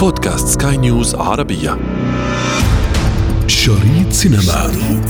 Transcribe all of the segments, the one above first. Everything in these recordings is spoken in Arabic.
بودكاست سكاي نيوز عربية شريط سينما شريط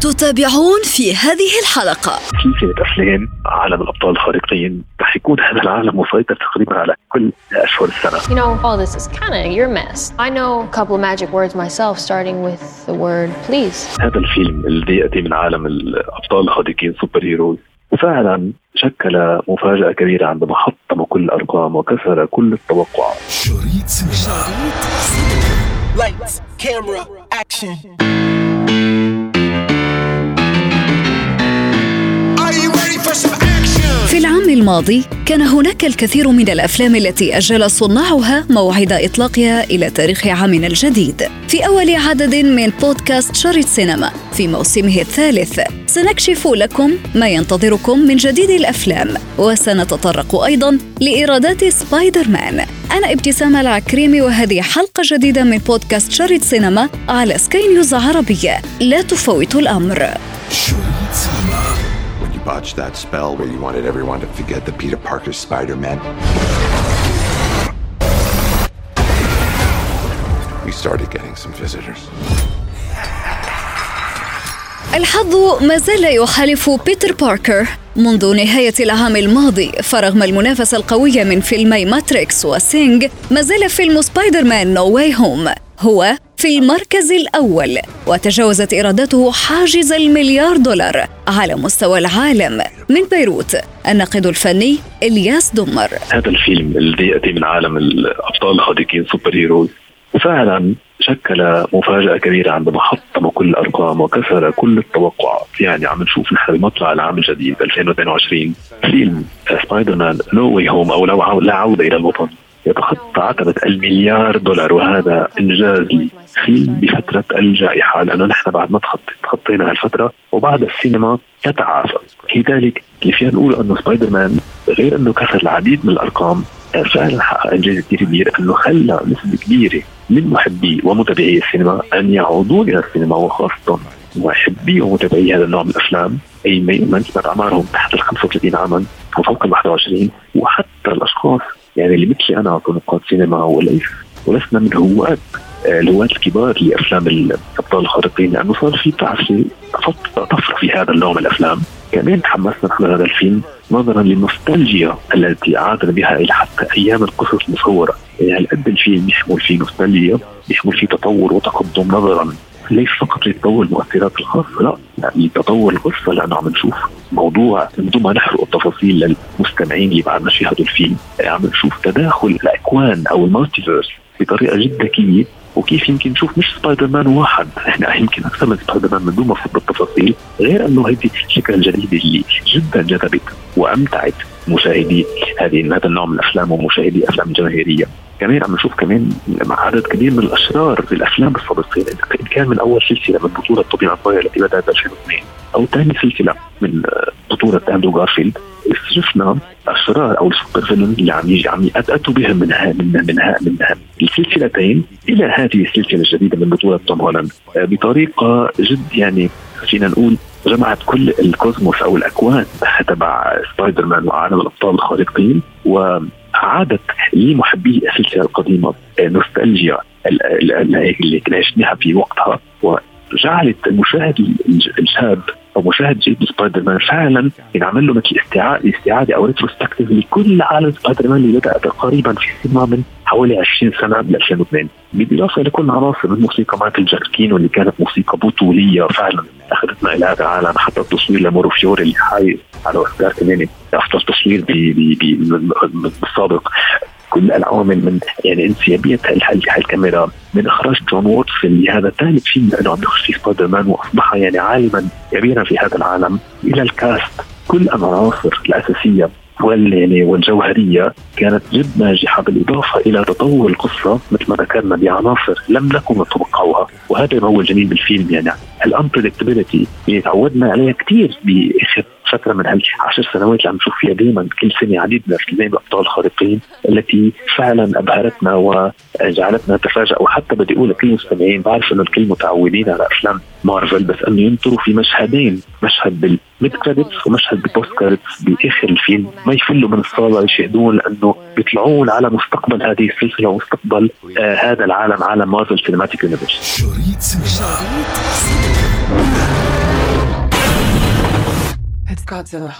تتابعون في هذه الحلقة سلسلة أفلام عالم الأبطال الخارقين رح يكون هذا العالم مسيطر تقريبا على كل أشهر السنة You know, all this is kind of your mess. I know a couple of magic words myself, starting with the word please. هذا الفيلم الذي يأتي من عالم الأبطال الخارقين super heroes وفعلا شكل مفاجأة كبيرة عندما حطم كل الأرقام وكسر كل التوقعات شريط Lights, camera, action. Are you ready for some action? في العام الماضي كان هناك الكثير من الأفلام التي أجل صناعها موعد إطلاقها تاريخ تاريخ عامنا الجديد. في أول عدد من بودكاست شريط سينما في موسمه الثالث سنكشف لكم ما ينتظركم من جديد الأفلام وسنتطرق أيضا لإيرادات سبايدر مان. أنا ابتسام العكريمي وهذه حلقة جديدة من بودكاست شريط سينما على سكاي نيوز عربية. لا تفوتوا الأمر. شريط سينما botched that spell where you wanted everyone to forget that Peter Parker's Spider-Man, we started getting some visitors. الحظ ما زال يحالف بيتر باركر منذ نهاية العام الماضي فرغم المنافسة القوية من فيلمي ماتريكس وسينج ما زال فيلم سبايدر مان No Way Home هو في المركز الأول وتجاوزت إيراداته حاجز المليار دولار على مستوى العالم من بيروت. الناقد الفني إلياس دمر. هذا الفيلم الذي يأتي من عالم الأبطال الخارقين super heroes وفعلا شكل مفاجأة كبيرة عندما حطم كل الأرقام وكسر كل التوقعات يعني عم نشوف نحن بمطلع العام الجديد 2022 فيلم سبايدر مان No Way Home أو لا عودة إلى الوطن يتخطى عتبة المليار دولار وهذا إنجاز فيلم بفترة الجائحة لأنه نحن بعد ما تخطينا هالفترة وبعد السينما تتعافى. لذلك فينا نقول أنه سبايدر مان غير أنه كسر العديد من الأرقام فعلا حقق إنجاز كثير كبير أنه خلى نسبة كبيرة من محبي ومتابعي السينما أن يعودون إلى السينما وخاصة محبي ومتابعي هذا النوع من الأفلام أي من كانت اعمارهم تحت ال 35 عاما وفوق ال 21 وحتى الأشخاص يعني اللي مثلي أنا كنقاد سينما وليس ولسنا من هواة الهواة الكبار لأفلام الأبطال الخارقين لأنه صار في تعرفي طفرة في هذا النوع من الأفلام. كمان تحمسنا نحن هذا الفيلم نظرا للنوستالجيا التي عادت بنا إلى حتى أيام القصص المصورة. يعني هالقد الفيلم يحمل فيه نوستالجيا يحمل فيه تطور وتقدم نظرا؟ ليس فقط لتطور المؤثرات الخاصة؟ لا يعني لتطور القصة لأنه عم نشوف موضوع من دون ما نحرق التفاصيل للمستمعين اللي بعد ما شاهدوا الفيلم عم نشوف تداخل الأكوان أو ال multiverse بطريقة جدا ذكية وكيف يمكن نشوف مش سبايدر مان واحد. إحنا يمكن أكثر من سبايدر مان من دون ما نفوت بالتفاصيل غير إنه هذه الفكرة الجديده اللي جدا جذبت وأمتعت مشاهدي هذه هذا النوع من الأفلام ومشاهدي أفلام الجماهيريه كمان عم نشوف كمان عدد كبير من الأشرار الأفلام السابقين ان كان من أول سلسلة من بطولة توبي ماجواير التي بدات 2002 أو ثاني سلسلة من بطولة أندرو جارفيلد شفنا الاشرار أو ال super villain اللي عم يجي عم اتوا بهم من ها من من ها من ها السلسلتين إلى هذه السلسلة الجديدة من بطولة توم هولاند. بطريقة جد يعني فينا نقول جمعت كل ال cosmos أو الأكوان تبع سبايدر مان وعالم الأبطال الخارقين وعادت لمحبي السلسلة القديمة نوستالجيا اللي عشناها في وقتها. وجعلت المشاهد الشاب أو مشاهد جديد سبايدر مان فعلا ينعمل له مثل استعاده استعاده أو retrospective لكل عالم سبايدر مان اللي بدأ تقريبا في السينما من حوالي 20 سنة ب 2002 بالإضافة لكل عناصر من موسيقى مايكل جياكينو واللي كانت موسيقى بطولية فعلا أخذتنا إلى هذا العالم. حتى التصوير لماورو فيوري اللي حايز على اوسكار كمان أفضل تصوير بالسابق. كل العوامل من يعني انسيابية الكاميرا من إخراج جون واتس اللي هذا ثالث فيلم لأنه عم يخرج في سبايدر مان وأصبح يعني عالما كبيرا في هذا العالم. إلى ال cast كل العناصر الأساسية وال والجوهرية كانت جد ناجحة بالإضافة إلى تطور القصة مثل ما ذكرنا بعناصر لم نكن نتوقعها وهذا ما هو الجميل بالفيلم يعني. ال unpredictability اللي تعودنا عليها كثير فترة من هالعشر سنوات اللي عم نشوف فيها دائما كل سنة عديد من افلام الأبطال الخارقين التي فعلا أبهرتنا وجعلتنا نتفاجئ وحتى بدي أقول لكل المستمعين بعرف إنه الكل متعودين على أفلام مارفل بس إنه ينطروا في مشهدين. مشهد بال mid-credits ومشهد بال post-credits بآخر الفيلم. ما يفلوا من الصالة يشاهدون لأنه بيطلعون على مستقبل هذه السلسلة ومستقبل آه هذا العالم عالم مارفل Cinematic Universe شريط سينما. It's Godzilla.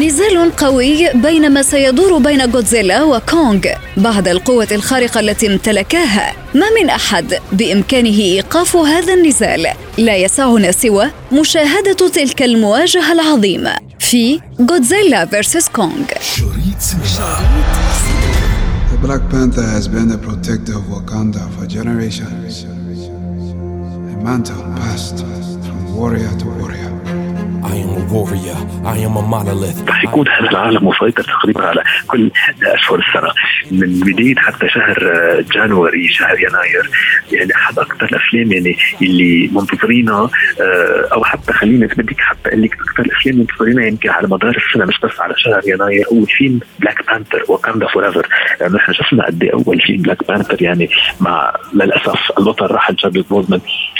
نزال قوي بينما سيدور بين غودزيلا وكونغ بعد القوة الخارقة التي امتلكاها. ما من أحد بإمكانه إيقاف هذا النزال. لا يسعنا سوى مشاهدة تلك المواجهة العظيمة في غودزيلا فيرسس كونغ. شريط سينما. The Black Panther has been the protector of Wakanda for generations. A mantle passed from warrior to warrior. رح يكون هذا العالم مسيطر تقريبا على كل أشهر السنة من بداية حتى شهر آه، جانوري شهر يناير. يعني أحد أكثر الأفلام يعني اللي منتظرينها آه، أو حتى خليني بدك حتى أقول لك أكثر الأفلام منتظرينها يمكن على مدار السنة مش بس على شهر يناير. هو فيلم بلاك بانثر Wakanda Forever لأنه إحنا شفنا قد إيه أول فيلم بلاك بانثر يعني مع للأسف البطل راحل تشادويك بوزمان آه،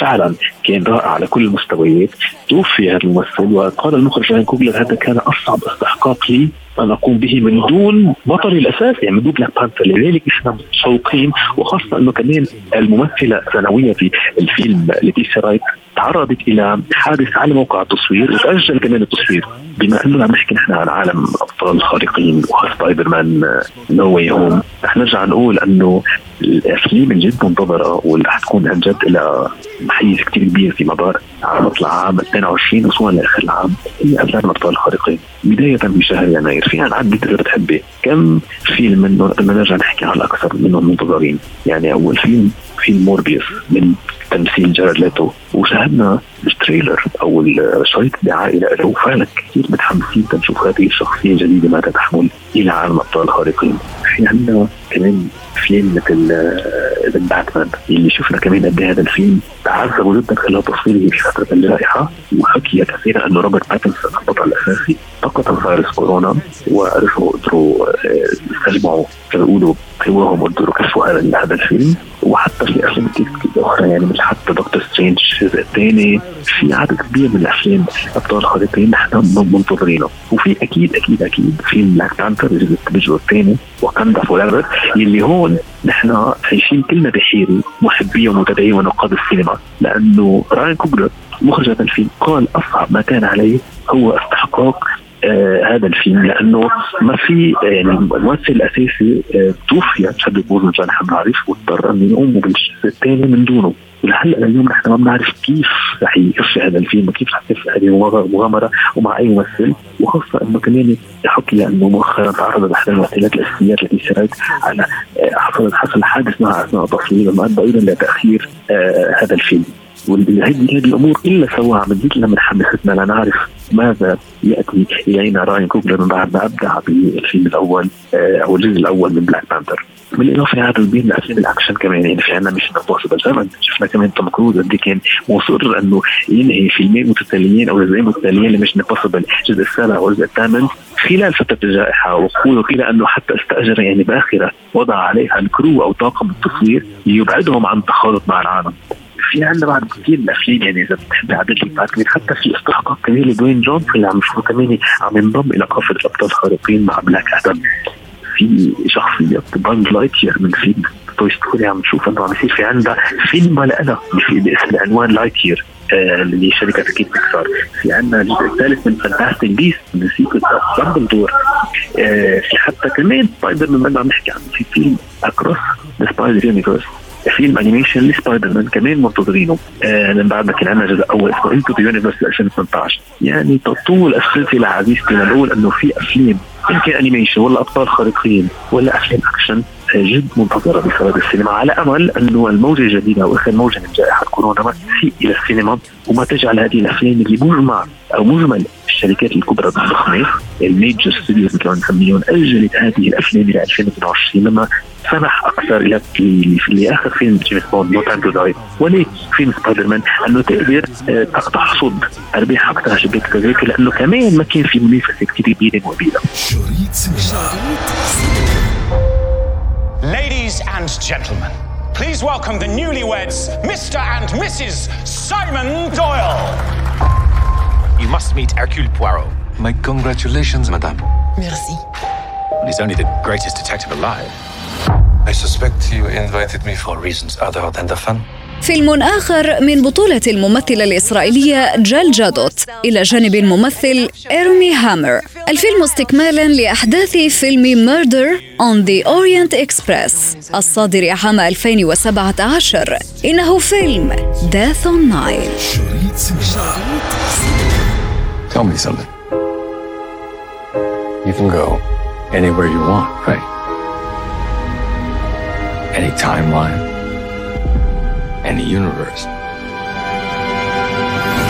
فعلا كان رائع على كل المستويات توفي هذا الممثل وقال المخرج راين كوغلر هذا كان أصعب استحقاق لي ان أقوم به من دون بطلي الاساسي يعني من دون بلاك بانثر لذلك إحنا متشوقين وخاصة أنه كمان الممثلة الثانوية في الفيلم ليتيسيا رايت تعرضت إلى حادث على موقع التصوير وتأجل كمان التصوير. بما أنه عم نحكي نحن عن عالم أبطال الخارقين وسبايدر مان No Way Home رح نرجع نقول أنه الأفلام الجد منتظرة واللي رح تكون عن جد لها حيز كثير كبير في مدار عام 22 وصولا لآخر العام هي أفلام الأبطال الخارقين. بداية بشهر يناير فينا نعدد اذا بتحبي كم فيلم بدنا نرجع نحكي على أكثر منهم منتظرين؟ يعني أول فيلم فيلم Morbius من تمثيل جارد ليتو. وشاهدنا ال trailer أو الشريط الدعائي له. وفعلا كثير متحمسين تنشوف هذه الشخصية الجديدة ماذا تحمل إلى عالم الأبطال الخارقين. في عندنا كمان فيلم مثل The Batman اللي شفنا كمان قد إيه هذا الفيلم. تعذبوا جدا خلال تصويره في فتره الجائحه وحكي كثيرا انه روبرت باتنسون البطل الأساسي. فقط فيروس كورونا وعرفوا قدروا آه، يستجمعوا كما بيقولوا قواهم وقدروا كشفوا هذا الفيلم. وحتى في أفلام كثير أخرى يعني مثل حتى Doctor Strange الجزء الثاني في عدد كبير من الأفلام أبطال خارقين نحن منتظرينه. وفي أكيد أكيد أكيد فيلم Black Panther الجزء الثاني Wakanda Forever يلي هون نحن عايشين كلنا بحيره محبية ومتابعين ونقاد السينما. لأنه راين كوغلر مخرج هذا الفيلم قال أصعب ما كان عليه هو استحقاق آه هذا الفيلم. لأنه ما في آه، يعني الممثل الأساسي آه توفي بسبب زي نحن بنعرف واضطر انه يقوموا بالجزء الثاني من دونه. ولهلا اليوم نحن ما بنعرف كيف رح يكفي هذا الفيلم وكيف رح تكفي هذه المغامرة ومع أي ممثل وخاصة إنه كمان حكي إنه مؤخرا تعرض احد الممثلات الأساسيات التي سرت على آه، حصل حصل حادث معها اثناء التصوير وما ادى أيضا لتأخير آه هذا الفيلم. وهذه هذه الأمور إلا سواها من جد من حمستنا لنعرف ماذا يأتي إلينا راين كوغلر من بعد ما أبدع بالفيلم الأول آه، أو الجزء الأول من Black Panther بالاضافه لعدد كبير من افلام الاكشن كمان يعني في عندنا Mission Impossible زي ما شفنا كمان توم كروز قد إيه كان مصر إنه ينهي فيلمين متتاليين أو جزئين متتاليين ل Mission Impossible الجزء السابع والجزء الثامن خلال فترة الجائحة وقول قيل إنه حتى استأجر يعني باخرة وضع عليها ال crew أو طاقم التصوير ليبعدهم عن التخالط مع العالم. في عندنا بعد كثير من الأفلام يعني إذا بتحب عدد بعد حتى في استحقاق كبير لدوين جونسون اللي عم نشوفه كمان عم ينضم إلى قافلة الأبطال الخارقين مع Black Adam. في شخصية Buzz Lightyear من فيلم Toy Story عم نشوف إنه عم يصير في عندها فيلم لها باسم عنوان Lightyear آه، اللي هي شركة أكيد بيكسار في عندنا الجزء الثالث من Fantastic Beasts من Secrets of آه، في حتى كمان سبايدر مان عم نحكي عنه. في فيلم Across the Spider Universe فيلم animation ل Spider-Man كمان منتظرينه آه من بعد ما كان عندنا جزء أول اسمه Into the Universe 2018 يعني تطول السلسلة عزيزتي لنقول إنه في أفلام كان animation ولا أبطال خارقين ولا افلام أكشن. جد منتظره بسبب السينما على أمل انه الموجه الجديده واخر موجة من جائحة كورونا ما تسيء إلى السينما وما تجعل هذه الأفلام اللي مجمع أو مجمل الشركات الكبرى الضخمه ال major studios مثل ما نسميهم اجلت هذه الأفلام إلى 2022 لما سمح أكثر إلى في اخر فيلم جيمس بوند No Time to Die ولكن فيلم سبايدر مان انه تقدر تحصد أرباح أكثر على شباكه لأنه كمان ما كان في منافسة كثير كبيره وكبيره. شريط سينما. Ladies and gentlemen, please welcome the newlyweds, Mr. and Mrs. Simon Doyle. You must meet Hercule Poirot. My congratulations, madame. Merci. He's only the greatest detective alive. I suspect you invited me for reasons other than the fun. فيلم آخر من بطولة الممثلة الإسرائيلية جال جادوت إلى جانب الممثل إيرمي هامر الفيلم استكمالا لأحداث فيلم Murder on the Orient Express الصادر عام 2017 إنه فيلم Death on Nile شريط سينما Tell me something. You can go anywhere you want, right? Any timeline, any universe.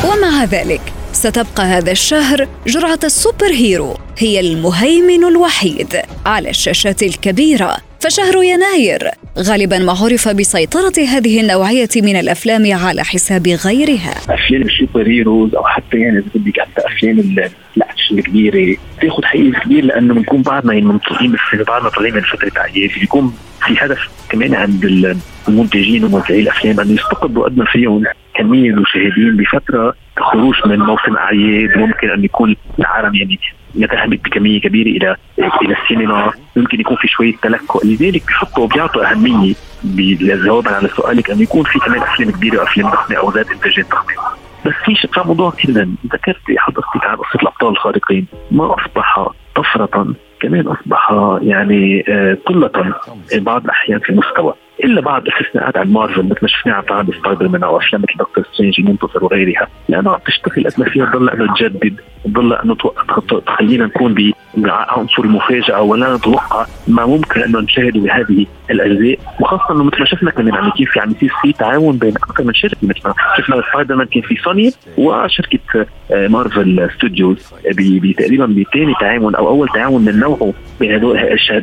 ومع ذلك ستبقى هذا الشهر جرعة السوبر هيرو هي المهيمن الوحيد على الشاشات الكبيرة. فشهر يناير غالبا ما عرف بسيطرة هذه النوعية من الأفلام على حساب غيرها. أفلام السوبر هيروز أو حتى يعني إذا بدك حتى أفلام ال- الأكشن الكبيرة بتاخذ حيز كبير لأنه بنكون بعدنا يعني بالسنه بعدنا طالعين من فتره اعياد بيكون في هدف كمان عند ال- المنتجين وموزعي الأفلام انه يستقطبوا قد ما فيهم كمية المشاهدين بففتره خروج من موسم أعياد ممكن أن يكون العالم يعني يذهب بكمية كبيرة إلى إلى السينما. يمكن يكون في شوية تلكؤ. لذلك بيحطوا بيعطوا أهمية جوابا على سؤالك انه يكون في كمان أفلام كبيرة وأفلام ضخمة أو ذات انتاجات ضخمة. بس في ش- في موضوع كثير ذكرت حضرتك عن قصة الأبطال الخارقين. ما أصبح طفرة كمان اصبح يعني آه، قلة بعض الأحيان في المستوى إلا بعض الاستثناءات عن مارفل مثل ما شفنا عم تعمل سبايدر مان أو أفلام مثل Doctor Strange المنتصر وغيرها. لأنه عم تشتغل قد ما فيها تضل إنه تجدد تضل انه تخلينا نكون بعنصر المفاجأة ولا نتوقع ما ممكن انه نشاهده بهذه الأجزاء وخاصة أنه مثل ما شفنا كمان عم كيف عم يصير في تعاون بين أكثر من شركه مثل ما شفنا سبايدر مان كان في سوني وشركة آه، Marvel Studios تقريبا بثاني تعاون أو أول تعاون من نوعه بين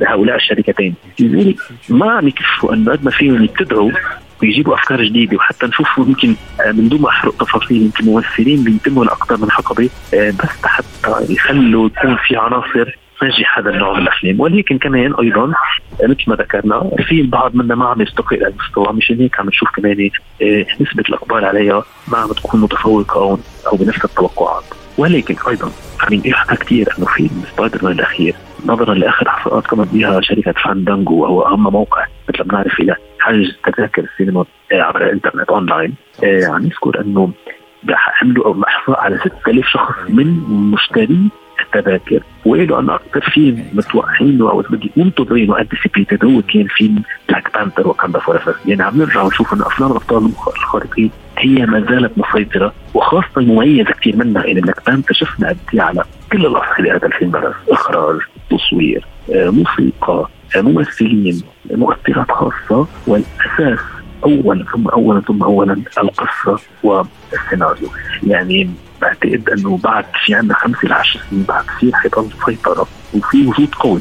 هؤلاء الشركتين. لذلك ما عم يكفوا انه قد ما فيهم يبتدعوا ويجيبوا أفكار جديدة وحتى نشوف يمكن آه، من دون ما أحرق تفاصيل يمكن ممثلين بيتموا لاكثر من حقبه آه، بس حتى يخلوا يكون في عناصر تنجح هذا النوع من الأفلام. ولكن كمان أيضا آه، مثل ما ذكرنا في البعض منا ما عم يرتقي إلى المستوى مشان هيك عم نشوف كمان نسبة الأقبال عليها ما عم تكون متفوقة أو بنفس التوقعات. ولكن أيضا عم ينحكى كثير إنه فيلم سبايدر مان الأخير. نظرا لآخر احصاءات قامت بها شركة Fandango وهو أهم موقع مثل ما بنعرف إلى حجز تذاكر السينما آه، عبر الإنترنت أونلاين؟ آه، عم يذكر أنه عملوا أو احصاء على 6000 شخص من مشتري التذاكر. وقالوا انه أكثر فيلم متوقعينه أو منتظرينه و anticipated هو كان فيلم Black Panther Wakanda For يعني عم نرجع ونشوف إنه أفلام الأبطال الخارقين هي ما زالت مسيطرة وخاصة المميزه كثير منها يعني Black Panther شفنا قد إيه على كل الاصعده هذا الفيلم درس اخراج تصوير آه، موسيقى آه، ممثلين مؤثرات خاصة والأساس اولا ثم اولا ثم اولا القصة والسيناريو. يعني بعتقد أنه بعد في عندنا خمسة ل 10 سنين بعد كثير حيضل سيطرة وفي وجود قوي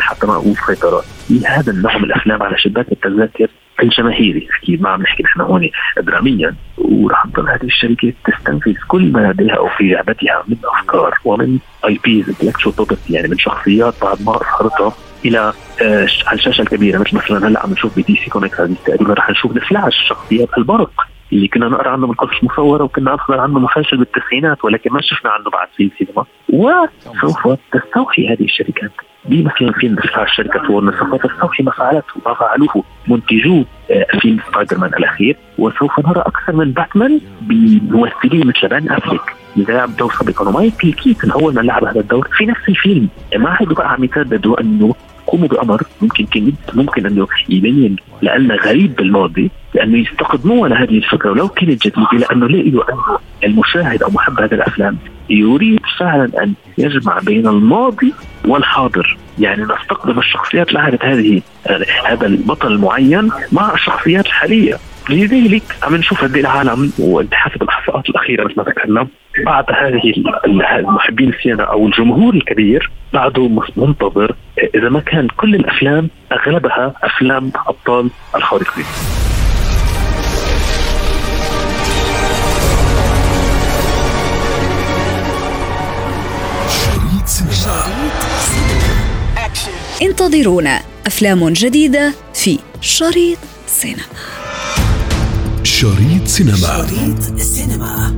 حتى ما أقول سيطره لهذا النوع من الأفلام على شباك التذاكر الجماهيري. أكيد ما عم نحكي نحن هون دراميا ورح تضل هذه الشركات تستنفذ كل ما لديها أو في لعبتها من أفكار ومن اي base property يعني من شخصيات بعد ما اظهرتها إلى آه، على الشاشة الكبيرة. مثل مثلا هلأ عم نشوف ب DC Comics هذه تقريبا رح نشوف الفلاش شخصيات البرق اللي كنا نقرأ عنه من قصص مصوره وكنا نقرا عنه مسلسل بالتسعينات ولكن ما شفنا عنه بعد في السينما. وسوف تستوحي هذه الشركات. بمثلا فيلم فلاش شركه وورنر سوف تستوحي ما فعلته ما فعلوه منتجو آه، فيلم سبايدر مان الأخير وسوف نرى أكثر من باتمان بممثلين مثل بن افليك لعب دور سابقا ومايكل كيتن اول ما لعب هذا الدور في نفس الفيلم. ما هيدوا بقى عم يترددوا أنه قوموا بأمر ممكن كان ممكن أنه يبين لنا غريب بالماضي لأنه يستخدموها لهذه الفكرة ولو كانت جديدة لأنه لقوا انه المشاهد أو محب هذه الأفلام يريد فعلا أن يجمع بين الماضي والحاضر. يعني نستخدم الشخصيات لعبت هذه هذا البطل المعين مع الشخصيات الحالية. لذلك عم نشوف قد العالم وحسب الأحصاءات الأخيرة مثل ما ذكرنا. بعد هذه المحبين السينما أو الجمهور الكبير بعده منتظر. إذا ما كان كل الأفلام أغلبها أفلام أبطال الخارقين. انتظرونا. أفلام جديدة في شريط سينما. شريط سينما. شريط سينما.